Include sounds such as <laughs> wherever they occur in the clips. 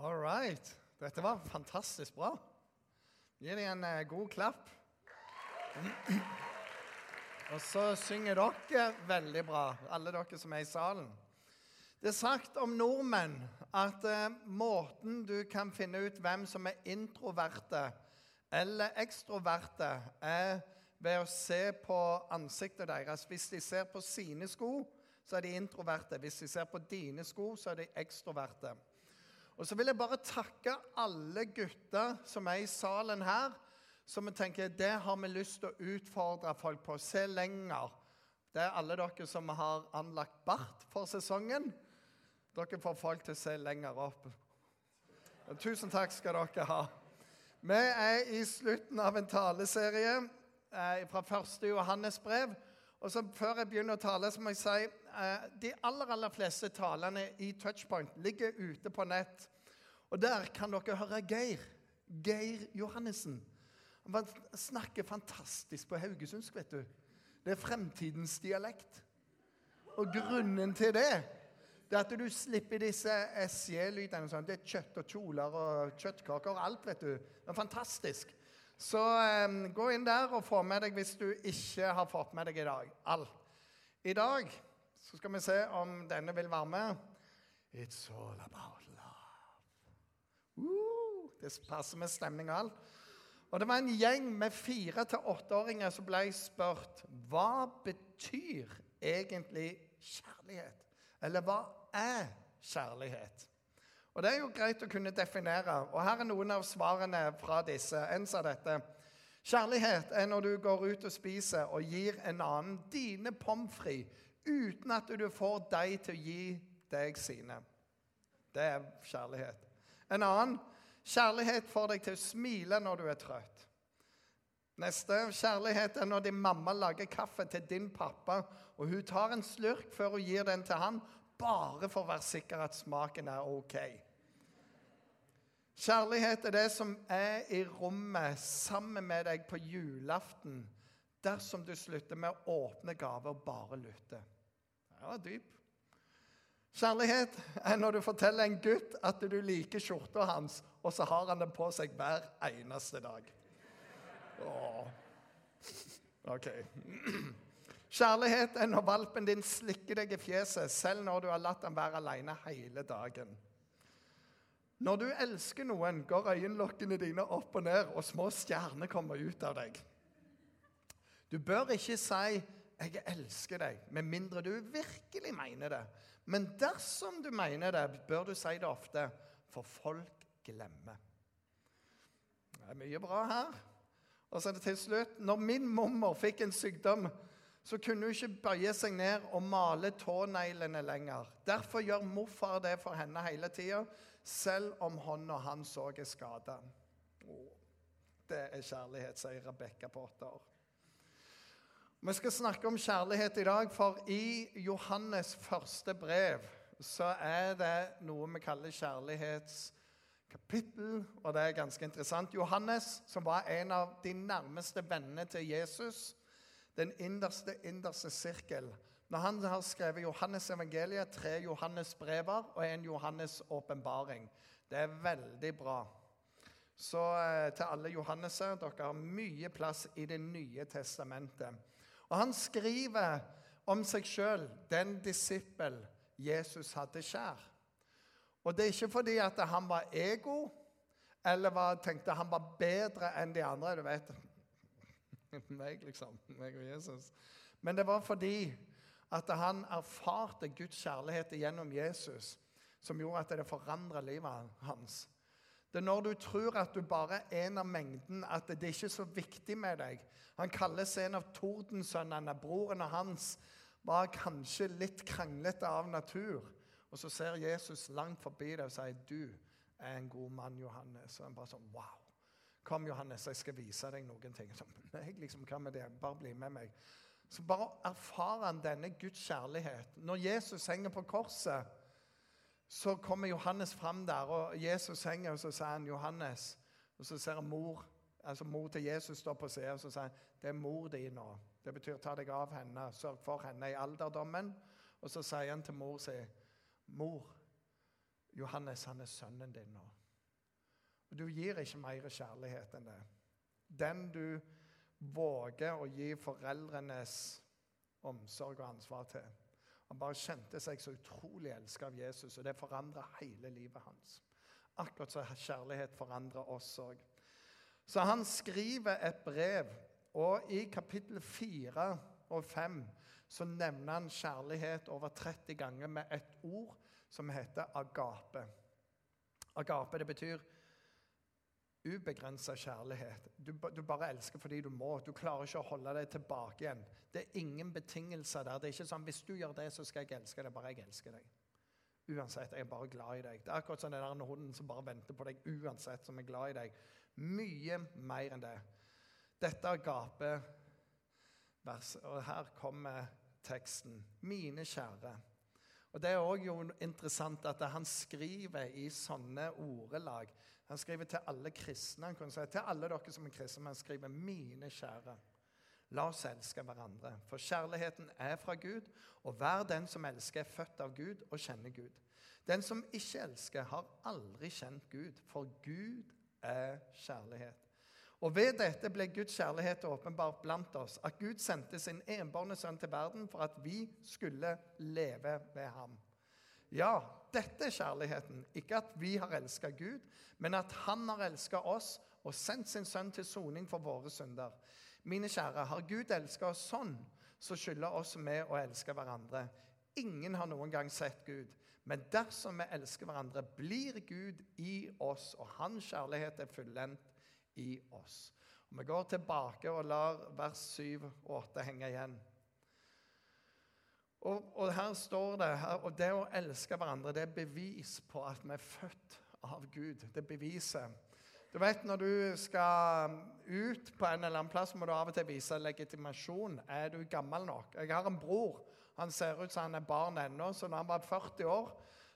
All right. Dette var fantastisk bra. Gi dem en eh, god klapp. <clears throat> Og så synger dere veldig bra, alle dere som er i salen. Det er sagt om nordmenn at eh, måten du kan finne ut hvem som er introverte eller ekstroverte, er ved å se på ansiktet deres. Hvis de ser på sine sko, så er de introverte. Hvis de ser på dine sko, så er de ekstroverte. Og så vil jeg bare takke alle gutter som er i salen her, som vi tenker det har vi lyst til å utfordre folk på. Se lenger. Det er alle dere som har anlagt bart for sesongen. Dere får folk til å se lenger opp. Tusen takk skal dere ha. Vi er i slutten av en taleserie eh, fra første Johannes brev. Og så Før jeg begynner å tale, så må jeg si eh, de aller aller fleste talene i Touchpoint ligger ute på nett. Og der kan dere høre Geir. Geir Johannessen. Han snakker fantastisk på haugesundsk, vet du. Det er fremtidens dialekt. Og grunnen til det det er at du slipper disse SJ-lydene. Sånn. Det er kjøtt og kjoler og kjøttkaker og alt. vet du. Det er fantastisk. Så um, gå inn der og få med deg hvis du ikke har fått med deg i dag. All. I dag så skal vi se om denne vil være med. It's all about love. Uh, det passer med stemning og alt. Og det var en gjeng med fire til åtteåringer som ble spurt hva betyr egentlig kjærlighet. Eller hva er kjærlighet? Og Det er jo greit å kunne definere. Og Her er noen av svarene fra disse. En sa dette. Kjærlighet er når du går ut og spiser og gir en annen dine pommes frites uten at du får deg til å gi deg sine. Det er kjærlighet. En annen kjærlighet får deg til å smile når du er trøtt. Neste kjærlighet er når din mamma lager kaffe til din pappa, og hun tar en slurk før hun gir den til han, bare for å være sikker at smaken er ok. Kjærlighet er det som er i rommet sammen med deg på julaften dersom du slutter med å åpne gaver og bare lytte. Det var dyp. Kjærlighet er når du forteller en gutt at du liker skjorta hans, og så har han den på seg hver eneste dag. Åh. OK. Kjærlighet er når valpen din slikker deg i fjeset, selv når du har latt ham være alene hele dagen. Når du elsker noen, går øyenlokkene dine opp og ned, og små stjerner kommer ut av deg. Du bør ikke si 'jeg elsker deg', med mindre du virkelig mener det. Men dersom du mener det, bør du si det ofte, for folk glemmer. Det er mye bra her. Og så til slutt Når min mormor fikk en sykdom så kunne hun ikke bøye seg ned og male tåneglene lenger. Derfor gjør morfar det for henne hele tida, selv om hånda hans òg er skada. Det er kjærlighet, sier Rebekka på åtte år. Vi skal snakke om kjærlighet i dag, for i Johannes første brev så er det noe vi kaller kjærlighetskapittel, og det er ganske interessant. Johannes, som var en av de nærmeste vennene til Jesus, den innerste, innerste sirkel. Når han har skrevet Johannes evangeliet, tre Johannes brever og en Johannes åpenbaring. Det er veldig bra. Så eh, til alle Johanneser, dere har mye plass i Det nye testamentet. Og han skriver om seg sjøl, den disippel Jesus hadde kjær. Og det er ikke fordi at han var ego, eller var, tenkte han var bedre enn de andre. du vet, <laughs> meg, liksom. Meg og Jesus. Men det var fordi at han erfarte Guds kjærlighet gjennom Jesus, som gjorde at det forandra livet hans. Det er når du tror at du bare er en av mengden, at det ikke er så viktig med deg. Han kalles en av tordensønnene. Broren hans var kanskje litt kranglete av natur. Og så ser Jesus langt forbi deg og sier, 'Du er en god mann, Johannes.' Og han bare sånn Wow. Kom, Johannes, jeg skal vise deg noen ting. Så, nei, <laughs> liksom, hva med det? Bare bli med meg. Så bare erfarer han denne Guds kjærlighet. Når Jesus henger på korset, så kommer Johannes fram der, og Jesus henger, og så sier han 'Johannes'. Og så ser han mor altså mor til Jesus står på siden, og så sier han 'Det er mor di nå'. Det betyr ta deg av henne, sørg for henne i alderdommen. Og så sier han til mor si 'Mor, Johannes, han er sønnen din nå. Du gir ikke mer kjærlighet enn det. Den du våger å gi foreldrenes omsorg og ansvar til. Han bare kjente seg så utrolig elska av Jesus, og det forandra hele livet hans. Akkurat så kjærlighet forandrer oss òg. Så han skriver et brev, og i kapittel 4 og 5 så nevner han kjærlighet over 30 ganger med et ord som heter agape. Agape det betyr ubegrensa kjærlighet. Du, du, bare elsker fordi du må. Du klarer ikke å holde deg tilbake igjen. Det er ingen betingelser der. Det er ikke sånn hvis du gjør det, så skal jeg elske deg. Bare jeg elsker deg. Uansett, jeg er bare glad i deg. Det er akkurat som den der hunden som bare venter på deg uansett, som er glad i deg. Mye mer enn det. Dette er gapeverset, og her kommer teksten. Mine kjære. Og Det er òg interessant at han skriver i sånne ordelag. Han skriver til alle kristne. Han kan si til alle dere som er kristne, men han skriver 'mine kjære'. La oss elske hverandre, for kjærligheten er fra Gud, og hver den som elsker, er født av Gud og kjenner Gud. Den som ikke elsker, har aldri kjent Gud, for Gud er kjærlighet. Og Ved dette ble Guds kjærlighet åpenbart blant oss, at Gud sendte sin enbårne sønn til verden for at vi skulle leve ved ham. Ja, dette er kjærligheten. Ikke at vi har elska Gud, men at Han har elska oss og sendt sin sønn til soning for våre synder. Mine kjære, har Gud elska oss sånn, så skylder oss med å elske hverandre. Ingen har noen gang sett Gud. Men dersom vi elsker hverandre, blir Gud i oss, og hans kjærlighet er fullendt i oss. Og Vi går tilbake og lar vers 7 og 8 henge igjen. Og, og, her står det og det å elske hverandre det er bevis på at vi er født av Gud. Det beviser. Du vet, Når du skal ut på en eller annen plass, må du av og til vise legitimasjon. Er du gammel nok? Jeg har en bror. Han ser ut som han er barn ennå. Så når han var 40 år,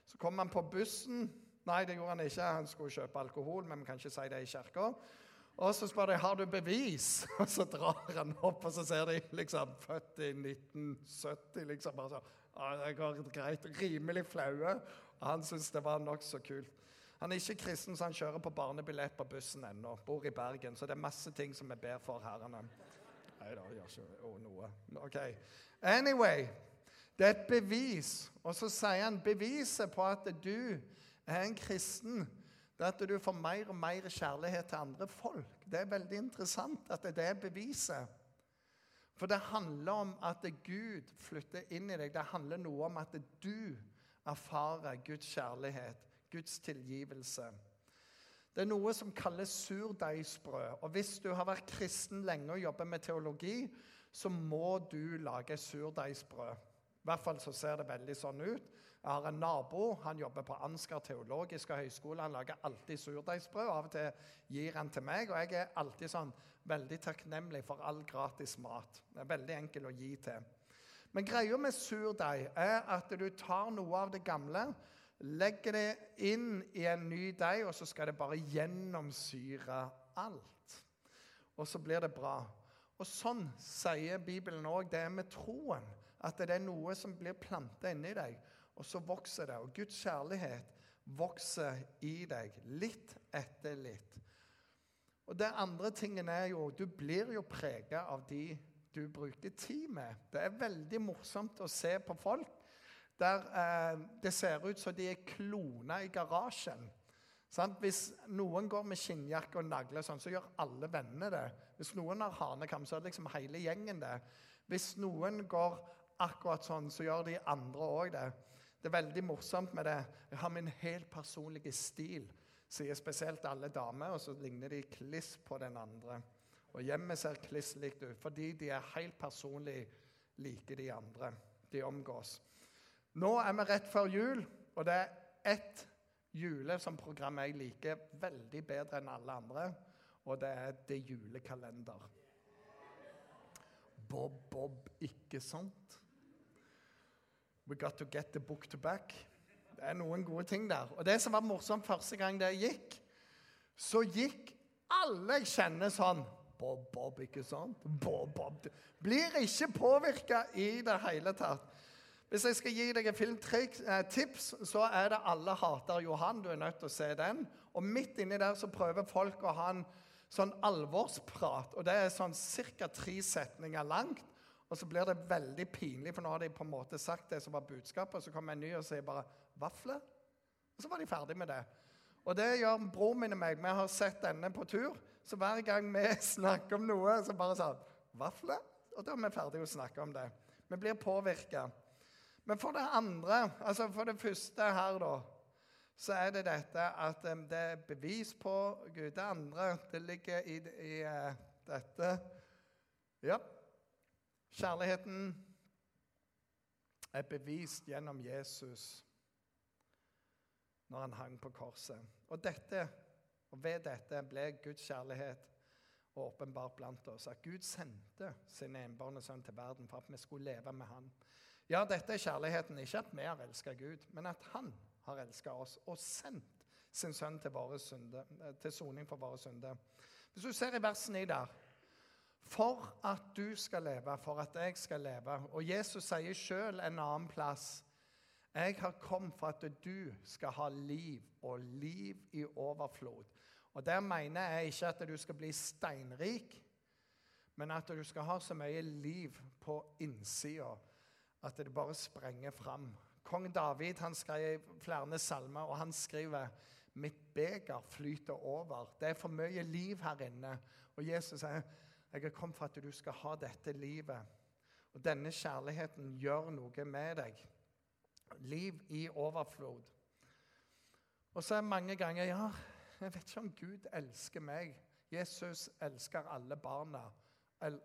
så kom han på bussen. Nei, det gjorde han ikke. Han skulle kjøpe alkohol, men vi kan ikke si det i kirka. Og så spør de har du bevis, <laughs> og så drar han opp, og så ser de liksom født i 1970. liksom bare så, Det går greit. Rimelig flaue. Og han syns det var nokså kult. Han er ikke kristen, så han kjører på barnebillett på bussen ennå. Bor i Bergen, så det er masse ting som vi ber for herrene. Nei da, gjør ikke noe. Ok. Anyway, det er et bevis. Og så sier han beviset på at du er en kristen det at du får mer og mer kjærlighet til andre folk. Det er veldig interessant at det er beviset. For det handler om at Gud flytter inn i deg. Det handler noe om at du erfarer Guds kjærlighet, Guds tilgivelse. Det er noe som kalles surdeigsbrød. Og hvis du har vært kristen lenge og jobber med teologi, så må du lage surdeigsbrød. I hvert fall så ser det veldig sånn ut. Jeg har en nabo. Han jobber på Ansgar teologiske høgskole. Han lager alltid surdeigsbrød. Av og til gir han til meg, og jeg er alltid sånn veldig takknemlig for all gratis mat. Det er veldig enkel å gi til. Men greia med surdeig er at du tar noe av det gamle, legger det inn i en ny deig, og så skal det bare gjennomsyre alt. Og så blir det bra. Og sånn sier Bibelen òg. Det er med troen. At det er noe som blir planta inni deg. Og så vokser det, og Guds kjærlighet vokser i deg litt etter litt. Og det andre tingen er jo Du blir jo prega av de du bruker tid med. Det er veldig morsomt å se på folk der eh, det ser ut som de er klona i garasjen. Sant? Hvis noen går med skinnjakke og nagler, sånn, så gjør alle vennene det. Hvis noen har hanekam, så er det liksom hele gjengen det. Hvis noen går akkurat sånn, så gjør de andre òg det. Det er veldig morsomt med det. Jeg har min helt personlige stil, sier spesielt alle damer, og så ligner de kliss på den andre. Og hjemmet ser kliss likt ut, fordi de er helt personlig like de andre de omgås. Nå er vi rett før jul, og det er ett juleprogram jeg liker veldig bedre enn alle andre, og det er Det julekalender. Bob, Bob, ikke sant? We got to get the book to back. Det er noen gode ting der. Og det som var morsomt første gang det gikk, så gikk alle jeg kjenner sånn Bob, Bob, ikke sant? Bob, Bob. Blir ikke påvirka i det hele tatt. Hvis jeg skal gi deg et filmtips, så er det 'Alle hater Johan'. Du er nødt til å se den. Og midt inni der så prøver folk å ha en sånn alvorsprat. Og det er sånn ca. tre setninger langt. Og så blir det veldig pinlig, for nå har de på en måte sagt det som var budskapet. Og så kommer en ny og sier bare 'vafler'. Og så var de ferdig med det. Og det gjør broren min og meg. Vi har sett denne på tur. Så hver gang vi <laughs> snakker om noe, så bare sånn 'Vafler?' Og da er vi ferdige å snakke om det. Vi blir påvirka. Men for det andre, altså for det første her, da, så er det dette at um, det er bevis på Gud. Det andre, det ligger i, i uh, dette Ja. Kjærligheten er bevist gjennom Jesus når han hang på korset. Og dette, og ved dette ble Guds kjærlighet åpenbart blant oss. At Gud sendte sin enbårne sønn til verden for at vi skulle leve med han. Ja, dette er kjærligheten. Ikke at vi har elska Gud, men at han har elska oss og sendt sin sønn til, synde, til soning for våre synder. Hvis du ser i versen i der For at du skal leve, for at jeg skal leve. Og Jesus sier sjøl en annen plass Jeg har kommet for at du skal ha liv, og liv i overflod. Og Der mener jeg ikke at du skal bli steinrik, men at du skal ha så mye liv på innsida at det bare sprenger fram. Kong David han skrev flere salmer, og han skriver Mitt beger flyter over. Det er for mye liv her inne. Og Jesus sier, 'Jeg er kommet for at du skal ha dette livet.' Og denne kjærligheten gjør noe med deg. Liv i overflod. Og så er mange ganger Ja, jeg vet ikke om Gud elsker meg. Jesus elsker alle barna.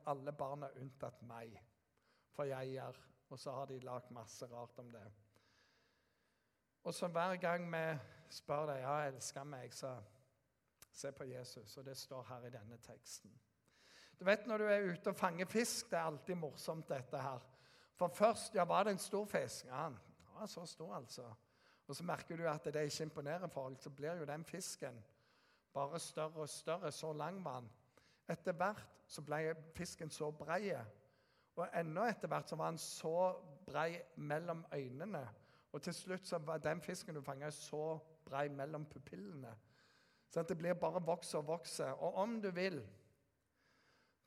Alle barna unntatt meg. For jeg er og så har de lagd masse rart om det. Og så hver gang vi spør deg ja, elsker meg, så se på Jesus. Og det står her i denne teksten. Du vet Når du er ute og fanger fisk, det er alltid morsomt, dette her. For først ja, var det en stor fisk. Ja, den var så stor, altså. Og så merker du at det ikke imponerer folk, så blir jo den fisken bare større og større. Så lang var den. Etter hvert så ble fisken så brei og enda etter hvert så var han så brei mellom øynene. Og til slutt så var den fisken du fanga, så brei mellom pupillene. Så det blir bare vokser og vokser. Og om du vil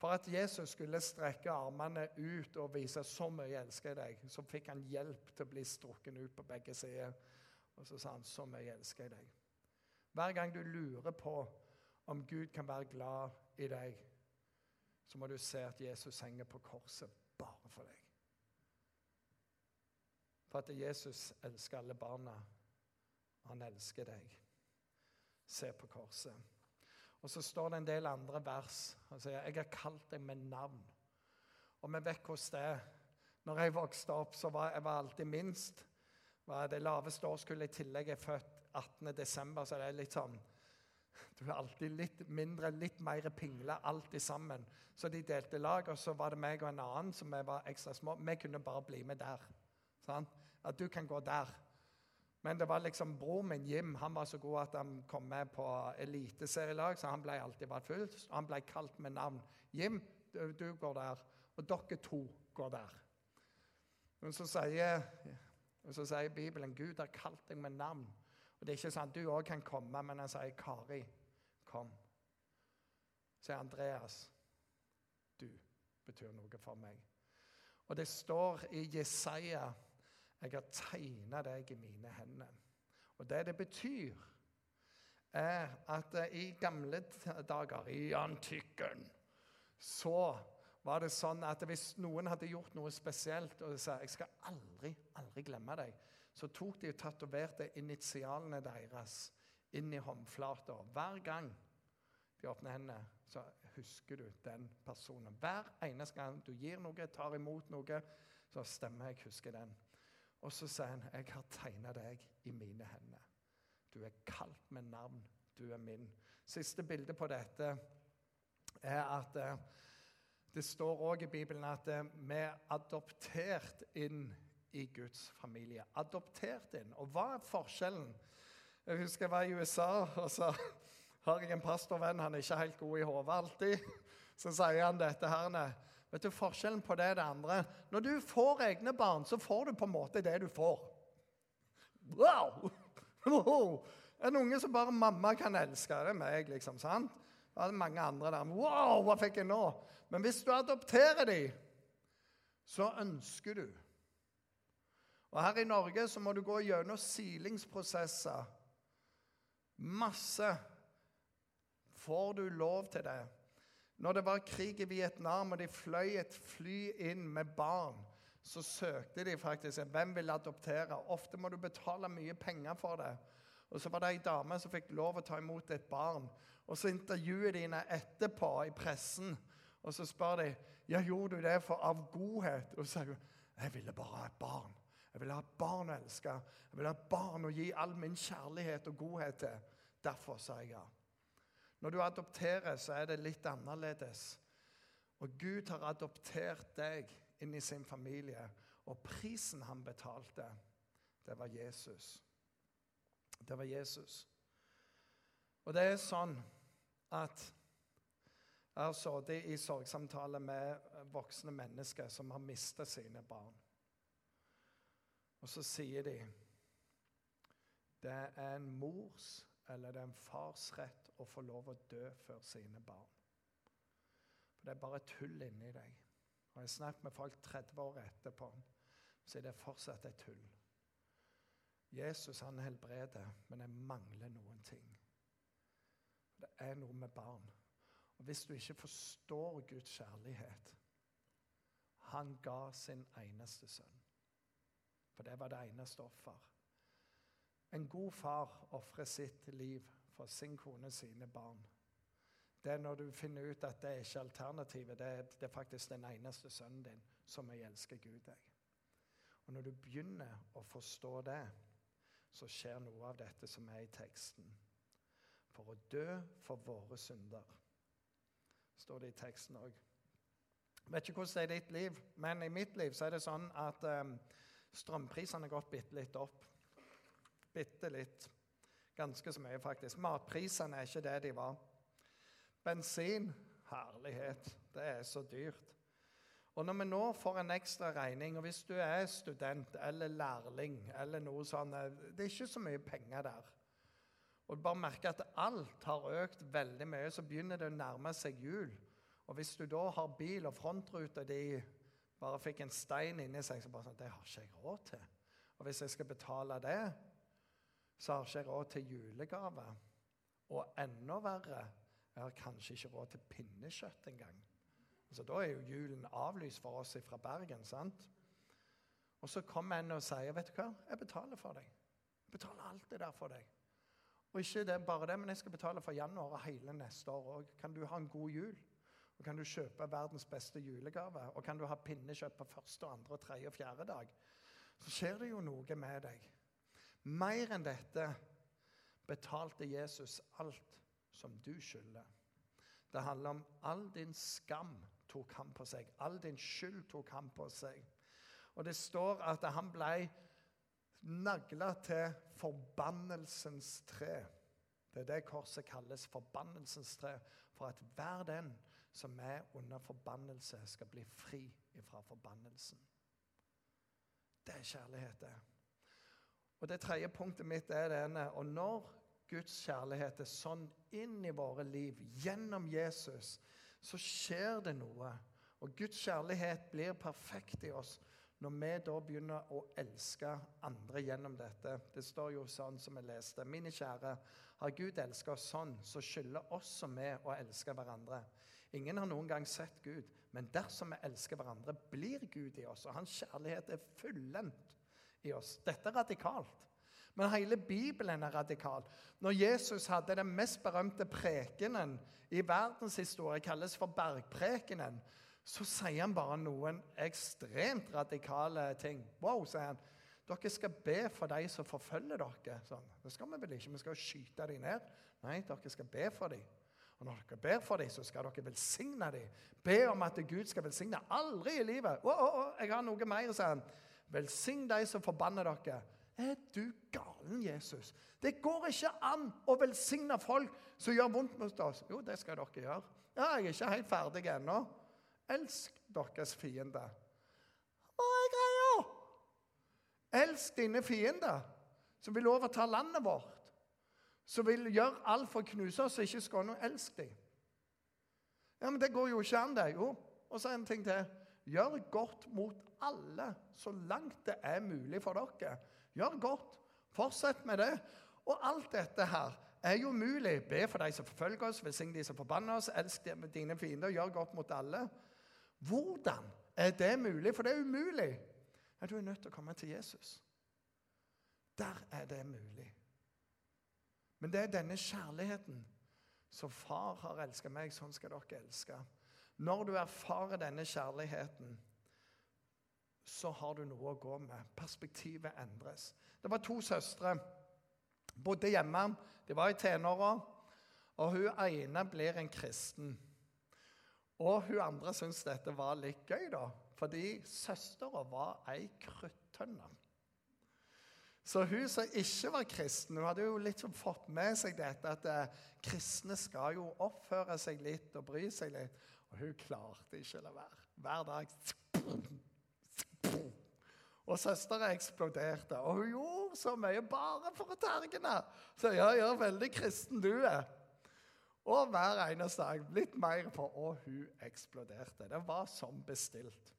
For at Jesus skulle strekke armene ut og vise så mye jeg elsker deg, så fikk han hjelp til å bli strukken ut på begge sider. Og så sa han så mye jeg elsker deg. Hver gang du lurer på om Gud kan være glad i deg, så må du se at Jesus henger på korset bare for deg. For at Jesus elsker alle barna. Han elsker deg. Se på korset. Og så står det en del andre vers. Han sier, 'Jeg har kalt deg med navn'. Og vi vet hvordan det er. Når jeg vokste opp, så var jeg var alltid minst. Var det laveste årskullet i tillegg er født 18.12., så det er litt sånn <laughs> Du er alltid litt mindre, litt mer pingle, alltid sammen. Så de delte lag, og så var det meg og en annen som var ekstra små. Vi kunne bare bli med der. Sånn? At du kan gå der. Men det var liksom bror min, Jim, han var så god at han kom med på eliteserielag, så han ble alltid vært fullt. Han ble kalt med navn. 'Jim, du, du, går der.' Og dere to går der. Men så sier, så sier Bibelen Gud har kalt deg med navn. Og Det er ikke sånn du òg kan komme, men han sier, 'Kari, kom'. Så sier Andreas du betyr noe for meg. Og det står i Jesaja jeg har tegna deg i mine hender. Og det det betyr, er at i gamle dager, i antikken, så var det sånn at hvis noen hadde gjort noe spesielt og sa 'Jeg skal aldri, aldri glemme deg', så tok de tatoverte initialene deres inn i håndflata. Hver gang de åpner hendene, så husker du den personen. Hver eneste gang du gir noe, tar imot noe, så stemmer jeg husker den. Og så sier han, 'Jeg har tegna deg i mine hender'. Du er kalt med navn. Du er min. Siste bilde på dette er at eh, det står òg i Bibelen at eh, vi er adoptert inn i Guds familie. Adoptert inn. Og hva er forskjellen? Jeg husker jeg var i USA, og så har jeg en pastorvenn. Han er ikke helt god i hodet alltid. Så sier han dette her Vet du forskjellen på det og det andre? Når du får egne barn, så får du på en måte det du får. Wow! <laughs> En unge som bare mamma kan elske. Det er meg, liksom. sant? Det er mange andre der. Wow, hva fikk jeg nå? Men hvis du adopterer dem, så ønsker du. Og Her i Norge så må du gå gjennom silingsprosesser. Masse. Får du lov til det? Når det var krig i Vietnam, og de fløy et fly inn med barn, så søkte de faktisk hvem vil adoptere. Ofte må du betale mye penger for det. Og så var det ei dame som fikk lov å ta imot et barn. Og så intervjuer de henne etterpå i pressen, og så spør de ja, gjorde du det for av godhet. Og så sier hun jeg ville bare ha et barn. Jeg ville ha et barn å elske. Jeg ville ha et barn å gi all min kjærlighet og godhet til. Derfor sa jeg ja. Når du adopterer, så er det litt annerledes. Og Gud har adoptert deg inn i sin familie, og prisen han betalte, det var Jesus. Det var Jesus. Og det er sånn at jeg har sittet i sorgsamtale med voksne mennesker som har mistet sine barn. Og så sier de det er en mors eller det er en fars rett å få lov å dø før sine barn. For Det er bare tull inni deg. Og Jeg har snakket med folk 30 år etterpå, så er det fortsatt et tull. Jesus han helbreder, men det mangler noen ting. Det er noe med barn. Og Hvis du ikke forstår Guds kjærlighet Han ga sin eneste sønn. For det var det eneste offer. En god far ofrer sitt liv for sin kone sine barn. Det er når du finner ut at det er ikke alternativet. Det er, det er faktisk den eneste sønnen din som jeg elsker Gud deg. Og Når du begynner å forstå det, så skjer noe av dette som er i teksten. For å dø for våre synder, står det i teksten òg. Vet ikke hvordan det er i ditt liv, men i mitt liv så er det sånn at um, strømprisene har gått bitte litt opp. Bitte litt. Ganske så mye, faktisk. Matprisene er ikke det de var. Bensin herlighet, det er så dyrt. Og når vi nå får en ekstra regning, og hvis du er student eller lærling eller noe sånt, Det er ikke så mye penger der. Og du bare merker at alt har økt veldig mye, så begynner det å nærme seg jul. Og hvis du da har bil, og frontruta de bare fikk en stein inni seg, så bare sånn Det har ikke jeg råd til. Og hvis jeg skal betale det, så har ikke jeg råd til julegave. Og enda verre, jeg har kanskje ikke råd til pinnekjøtt engang. Altså, da er jo julen avlyst for oss fra Bergen. sant? Og så kommer en og sier, 'Vet du hva, jeg betaler for deg.' Jeg betaler alt det der for deg. Og ikke det, bare det, men jeg skal betale for januar og hele neste år òg. Kan du ha en god jul? Og kan du kjøpe verdens beste julegave? Og kan du ha pinnekjøtt på første, andre, tredje og fjerde dag? Så skjer det jo noe med deg. Mer enn dette betalte Jesus alt som du skylder. Det handler om all din skam tok han på seg. All din skyld tok han på seg. Og det står at han ble nagla til forbannelsens tre. Det er det korset kalles forbannelsens tre. For at hver den som er under forbannelse, skal bli fri fra forbannelsen. Det er kjærlighet, det. Og Det tredje punktet mitt er denne. Og når Guds kjærlighet er sånn inn i våre liv gjennom Jesus, så skjer det noe. Og Guds kjærlighet blir perfekt i oss når vi da begynner å elske andre gjennom dette. Det står jo sånn som jeg leste. Mine kjære, har Gud elsket oss sånn, så skylder også vi å elske hverandre. Ingen har noen gang sett Gud, men dersom vi elsker hverandre, blir Gud i oss. Og hans kjærlighet er fullendt i oss. Dette er radikalt. Men hele Bibelen er radikal. Når Jesus hadde den mest berømte prekenen i verdenshistorie, kalles for bergprekenen, så sier han bare noen ekstremt radikale ting. Wow, sier han. Dere skal be for de som forfølger dere. Sånn. Det skal vi vel ikke? Vi skal skyte dem ned. Nei, dere skal be for dem. Og når dere ber for dem, så skal dere velsigne dem. Be om at Gud skal velsigne. Aldri i livet. Å, å, å, jeg har noe mer, sier han. Velsign de som forbanner dere. Er du galen, Jesus? Det går ikke an å velsigne folk som gjør vondt mot oss. Jo, det skal dere gjøre. Ja, jeg er ikke helt ferdig ennå. elsk deres fiende. Hva er greia? Elsk dine fiender, som vil overta landet vårt. Som vil gjøre alt for å knuse oss og ikke skåne. Elsk dem. Ja, men det går jo ikke an, det. Jo. Og så en ting til. Gjør godt mot alle så langt det er mulig for dere. Gjør godt. Fortsett med det. Og alt dette her er jo mulig. Be for de som forfølger oss, velsign de som forbanner oss, elsk dine fiender, gjør godt mot alle. Hvordan er det mulig? For det er umulig. Ja, du er nødt til å komme til Jesus. Der er det mulig. Men det er denne kjærligheten så far har elsket meg, sånn skal dere elske. Når du erfarer denne kjærligheten, så har du noe å gå med. Perspektivet endres. Det var to søstre. Bodde hjemme. De var i tenåra. Og hun ene blir en kristen. Og hun andre syntes dette var litt gøy, da. Fordi søstera var ei kruttønne. Så hun som ikke var kristen, hun hadde jo litt fått med seg dette at eh, kristne skal jo oppføre seg litt og bry seg litt. Og hun klarte ikke å la være. Hver dag Og søstera eksploderte. Og hun gjorde så mye bare for å terge henne. Så ja, ja, veldig kristen du er. Og hver eneste dag litt mer på Og hun eksploderte. Det var som bestilt.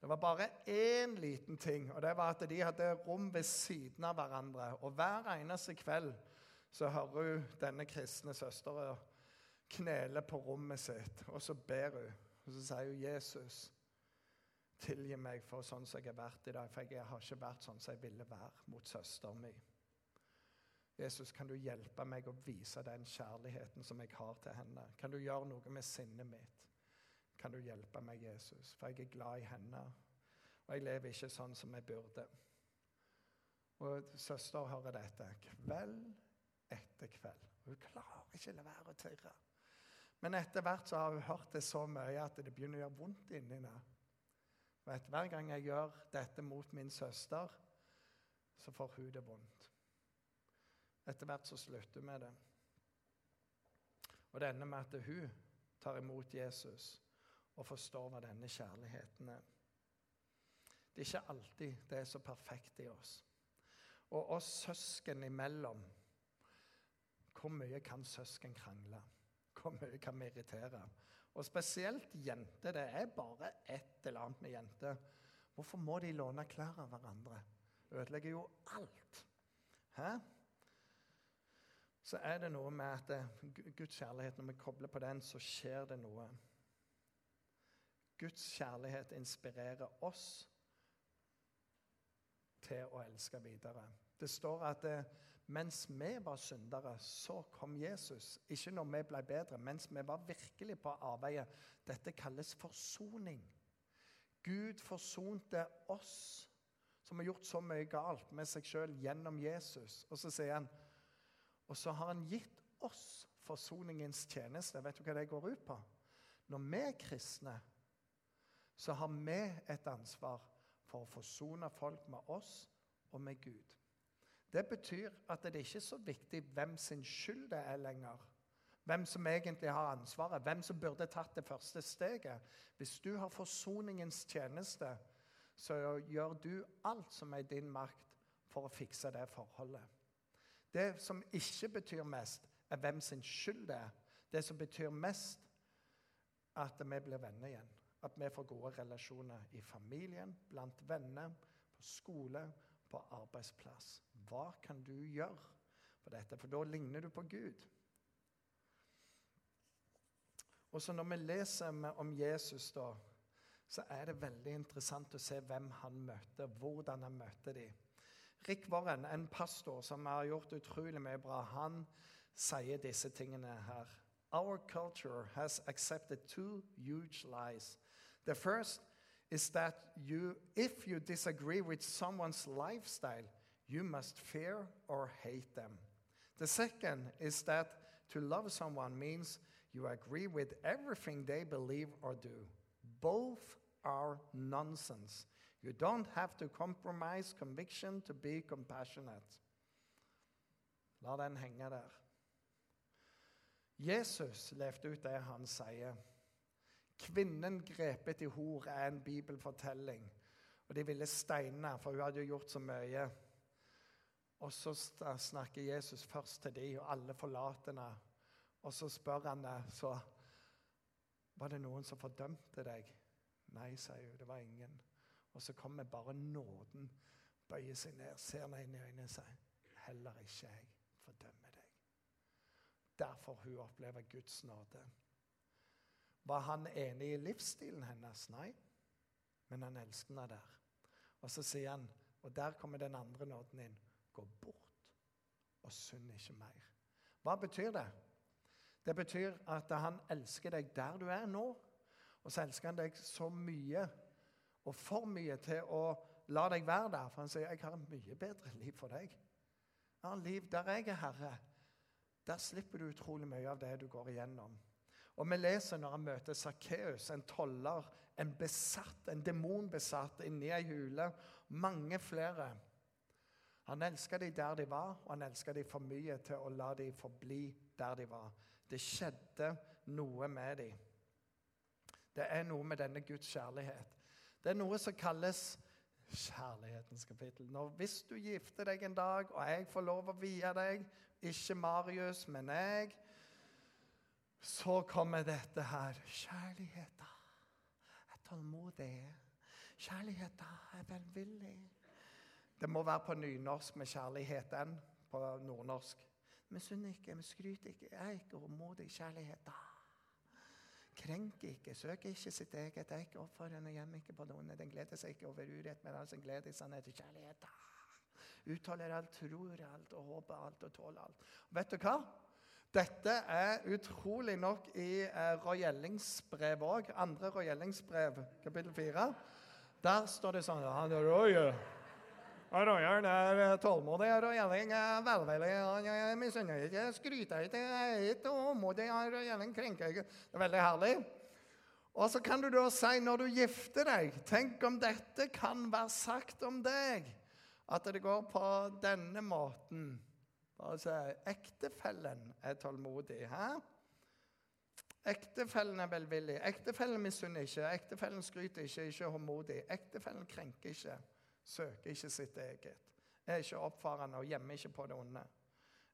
Det var bare én liten ting, og det var at de hadde rom ved siden av hverandre. Og hver eneste kveld så hører hun denne kristne søstera knele på rommet sitt, og så ber hun. Og så sier hun, 'Jesus, tilgi meg for sånn som jeg har vært i dag.' For jeg har ikke vært sånn som jeg ville være mot søsteren min. Jesus, kan du hjelpe meg å vise den kjærligheten som jeg har til henne? Kan du gjøre noe med sinnet mitt? Kan du hjelpe meg, Jesus? For jeg er glad i henne. Og jeg lever ikke sånn som jeg burde. Og søster hører dette kveld etter kveld. Hun klarer ikke å la være å tørre. Men etter hvert så har hun hørt det så mye at det begynner å gjøre vondt inni henne. Vet, hver gang jeg gjør dette mot min søster, så får hun det vondt. Etter hvert så slutter vi med det. Og det ender med at hun tar imot Jesus og forstår hva denne kjærligheten er. Det er ikke alltid det er så perfekt i oss. Og oss søsken imellom Hvor mye kan søsken krangle? Hvor mye kan vi irritere? Og spesielt jenter. Det er bare et eller annet med jenter. Hvorfor må de låne klær av hverandre? Ødelegger jo alt. Hæ? Så er det noe med at eh, Guds kjærlighet, når vi kobler på den, så skjer det noe. Guds kjærlighet inspirerer oss til å elske videre. Det står at eh, mens vi var syndere, så kom Jesus. Ikke når vi ble bedre, mens vi var virkelig på arbeidet. Dette kalles forsoning. Gud forsonte oss som har gjort så mye galt med seg sjøl gjennom Jesus. Og så sier han Og så har han gitt oss forsoningens tjeneste. Vet du hva det går ut på? Når vi er kristne, så har vi et ansvar for å forsone folk med oss og med Gud. Det betyr at det ikke er så viktig hvem sin skyld det er lenger. Hvem som egentlig har ansvaret, hvem som burde tatt det første steget. Hvis du har forsoningens tjeneste, så gjør du alt som er i din makt for å fikse det forholdet. Det som ikke betyr mest, er hvem sin skyld det er. Det som betyr mest, er at vi blir venner igjen. At vi får gode relasjoner i familien, blant venner, på skole, på arbeidsplass. Hva kan du gjøre for dette? For da ligner du på Gud. Og så Når vi leser om Jesus, da, så er det veldig interessant å se hvem han møter, hvordan han møter dem. Rick Warren, en pastor som har gjort utrolig mye bra, han sier disse tingene her. Our culture has accepted two huge lies. The first is that you, if you disagree with someone's lifestyle, you must fear or hate them. The second is that to love someone means you agree with everything they believe or do. Both are nonsense. You don't have to compromise conviction to be compassionate. La den henge der. Jesus levde ut det han sier. Kvinnen grepet i hor er en bibelfortelling. Og de ville steine, for hun hadde gjort så mye. Og så snakker Jesus først til de, og alle forlater henne. Og så spør han så Var det noen som fordømte deg? Nei, sier hun. Det var ingen. Og så kommer bare nåden, bøyer seg ned, ser henne inn i øynene og sier Heller ikke jeg fordømmer deg. Derfor hun opplever Guds nåde. Var han enig i livsstilen hennes? Nei. Men han elsket henne der. Og så sier han, og der kommer den andre nåden inn, gå bort og synd ikke mer. Hva betyr det? Det betyr at han elsker deg der du er nå. Og så elsker han deg så mye, og for mye, til å la deg være der. For han sier, 'Jeg har et mye bedre liv for deg'. Jeg har liv der jeg er herre. Der slipper du utrolig mye av det du går igjennom. Og vi leser når han møter Sakkeus, en toller, en besatt, en demonbesatt, inni ei hule. Mange flere. Han elska dem der de var, og han elska dem for mye til å la dem forbli der de var. Det skjedde noe med dem. Det er noe med denne Guds kjærlighet. Det er noe som kalles kjærlighetens kapittel. Når, hvis du gifter deg en dag, og jeg får lov å vie deg, ikke Marius, men jeg, så kommer dette her. Kjærligheten er tålmodig. Kjærligheten er velvillig. Det må være på nynorsk med kjærligheten på nordnorsk. Synder ikke, vi skryter ikke. Er ikke håndmodig. Kjærligheten Krenk ikke, søk ikke sitt eget. Det er ikke oppførende, gjem ikke på noen. Den gleder seg ikke over urett, men altså gleder seg ned til kjærlighet. Utholder alt, tror alt og håper alt og tåler alt. Vet du hva? Dette er utrolig nok i eh, Roy Ellings brev òg. Andre Roy Ellings brev, kapittel 4. Der står det sånn ja, Roy, Royal er eh, tålmodig og er velvillig. Han misunner ikke, skryter ikke, er ikke tålmodig og gjelling krenker. Det er veldig herlig. Og så kan du da si, når du gifter deg Tenk om dette kan være sagt om deg. At det går på denne måten. Altså, ektefellen er tålmodig. Hæ? Ektefellen er velvillig. Ektefellen misunner ikke. Ektefellen skryter ikke, ikke håndmodig. Ektefellen krenker ikke søker ikke sitt eget, er ikke oppfarende og gjemmer ikke på det onde.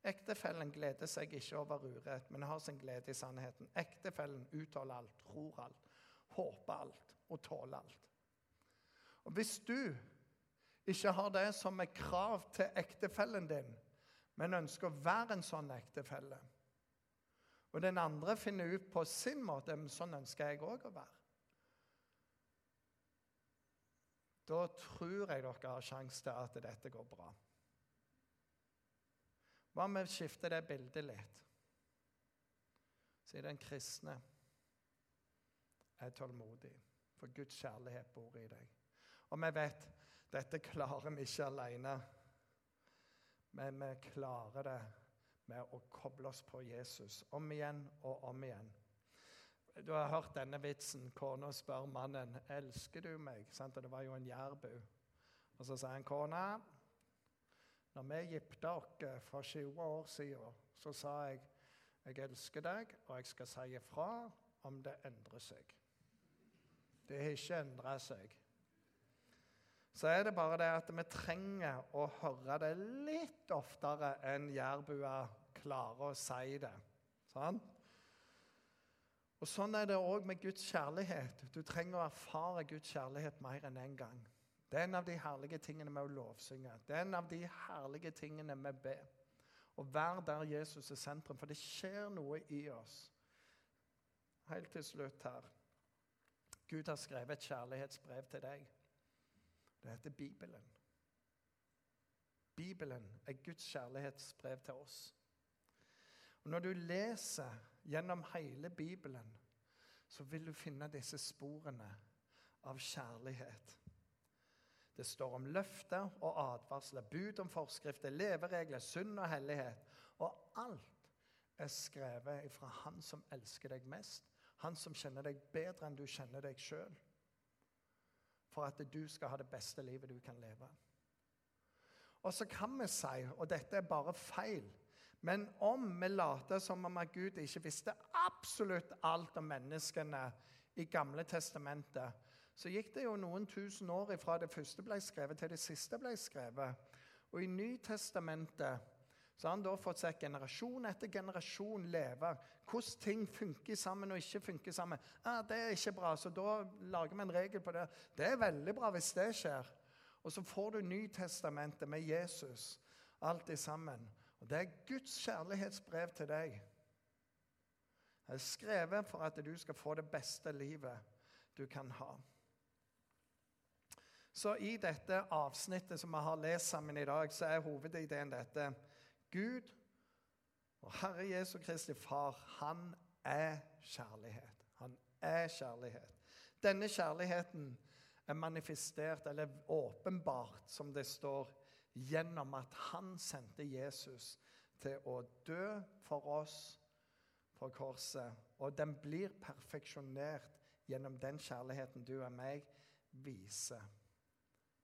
Ektefellen gleder seg ikke over urett, men har sin glede i sannheten. Ektefellen utholder alt, tror alt, håper alt og tåler alt. Og Hvis du ikke har det som er krav til ektefellen din, men ønsker å være en sånn ektefelle, og den andre finner ut på sin måte sånn ønsker jeg òg å være, Da tror jeg dere har sjanse til at dette går bra. Hva om vi skifter det bildet litt? Sier den kristne er tålmodig, for Guds kjærlighet bor i deg. Og vi vet dette klarer vi ikke alene, men vi klarer det med å koble oss på Jesus om igjen og om igjen. Du har hørt denne vitsen. Kona spør mannen elsker du meg. Og det var jo en jærbu. Og så sier han kona når vi gifta oss for 20 år siden, så sa jeg jeg elsker deg, og jeg skal si ifra om det endrer seg. Det har ikke endra seg. Så er det bare det at vi trenger å høre det litt oftere enn jærbua klarer å si det. Sant? Og Sånn er det òg med Guds kjærlighet. Du trenger å erfare Guds kjærlighet mer enn én en gang. Det er en av de herlige tingene med å lovsynge. Det er en av de herlige tingene med be. Å være der Jesus er sentrum, for det skjer noe i oss. Helt til slutt her. Gud har skrevet et kjærlighetsbrev til deg. Det heter Bibelen. Bibelen er Guds kjærlighetsbrev til oss. Og Når du leser gjennom hele Bibelen, så vil du finne disse sporene av kjærlighet. Det står om løfter og advarsler, bud om forskrifter, leveregler, synd og hellighet. Og alt er skrevet fra Han som elsker deg mest, Han som kjenner deg bedre enn du kjenner deg sjøl, for at du skal ha det beste livet du kan leve. Og så kan vi si, og dette er bare feil men om vi later som om at Gud ikke visste absolutt alt om menneskene i Gamle testamentet, så gikk det jo noen tusen år fra det første ble skrevet, til det siste ble skrevet. Og i Nytestamentet så har han da fått sett generasjon etter generasjon leve. Hvordan ting funker sammen og ikke funker sammen. Ah, 'Det er ikke bra, så da lager vi en regel på det.' Det er veldig bra hvis det skjer. Og så får du Nytestamentet med Jesus, alt sammen. Og Det er Guds kjærlighetsbrev til deg. Det er skrevet for at du skal få det beste livet du kan ha. Så i dette avsnittet som vi har lest sammen i dag, så er hovedideen dette. Gud og Herre Jesu Kristi Far, han er kjærlighet. Han er kjærlighet. Denne kjærligheten er manifestert, eller åpenbart, som det står, gjennom at han sendte Jesus til å dø for oss på korset. Og den blir perfeksjonert gjennom den kjærligheten du og meg viser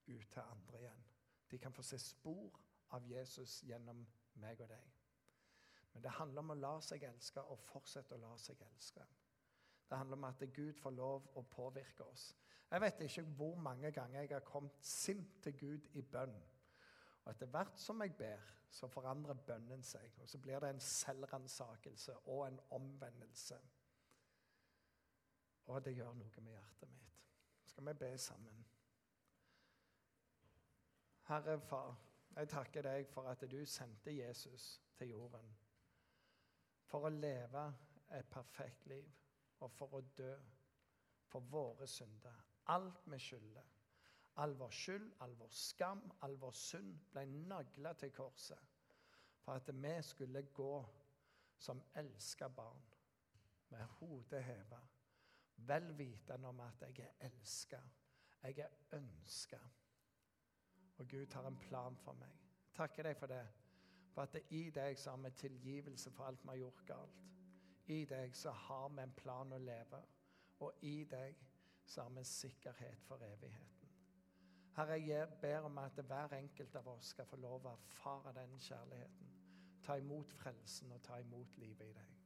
ut til andre igjen. De kan få se spor av Jesus gjennom meg og deg. Men det handler om å la seg elske og fortsette å la seg elske. Det handler om at Gud får lov å påvirke oss. Jeg vet ikke hvor mange ganger jeg har kommet sint til Gud i bønn. Og etter hvert som jeg ber, så forandrer bønnen seg. Og så blir det en selvransakelse og en omvendelse. Og det gjør noe med hjertet mitt. Skal vi be sammen? Herre Far, jeg takker deg for at du sendte Jesus til jorden. For å leve et perfekt liv og for å dø for våre synder. Alt vi skylder. All vår skyld, all vår skam, all vår synd ble nagla til korset. For at vi skulle gå som elska barn med hodet heva, vel vitende om at jeg er elska, jeg er ønska. Og Gud har en plan for meg. Takker deg for det. For at det i deg så har vi tilgivelse for alt vi har gjort galt. I deg så har vi en plan å leve, og i deg så har vi sikkerhet for evigheten. Herre, jeg ber om at hver enkelt av oss skal få lov å erfare den kjærligheten. Ta imot frelsen og ta imot livet i deg.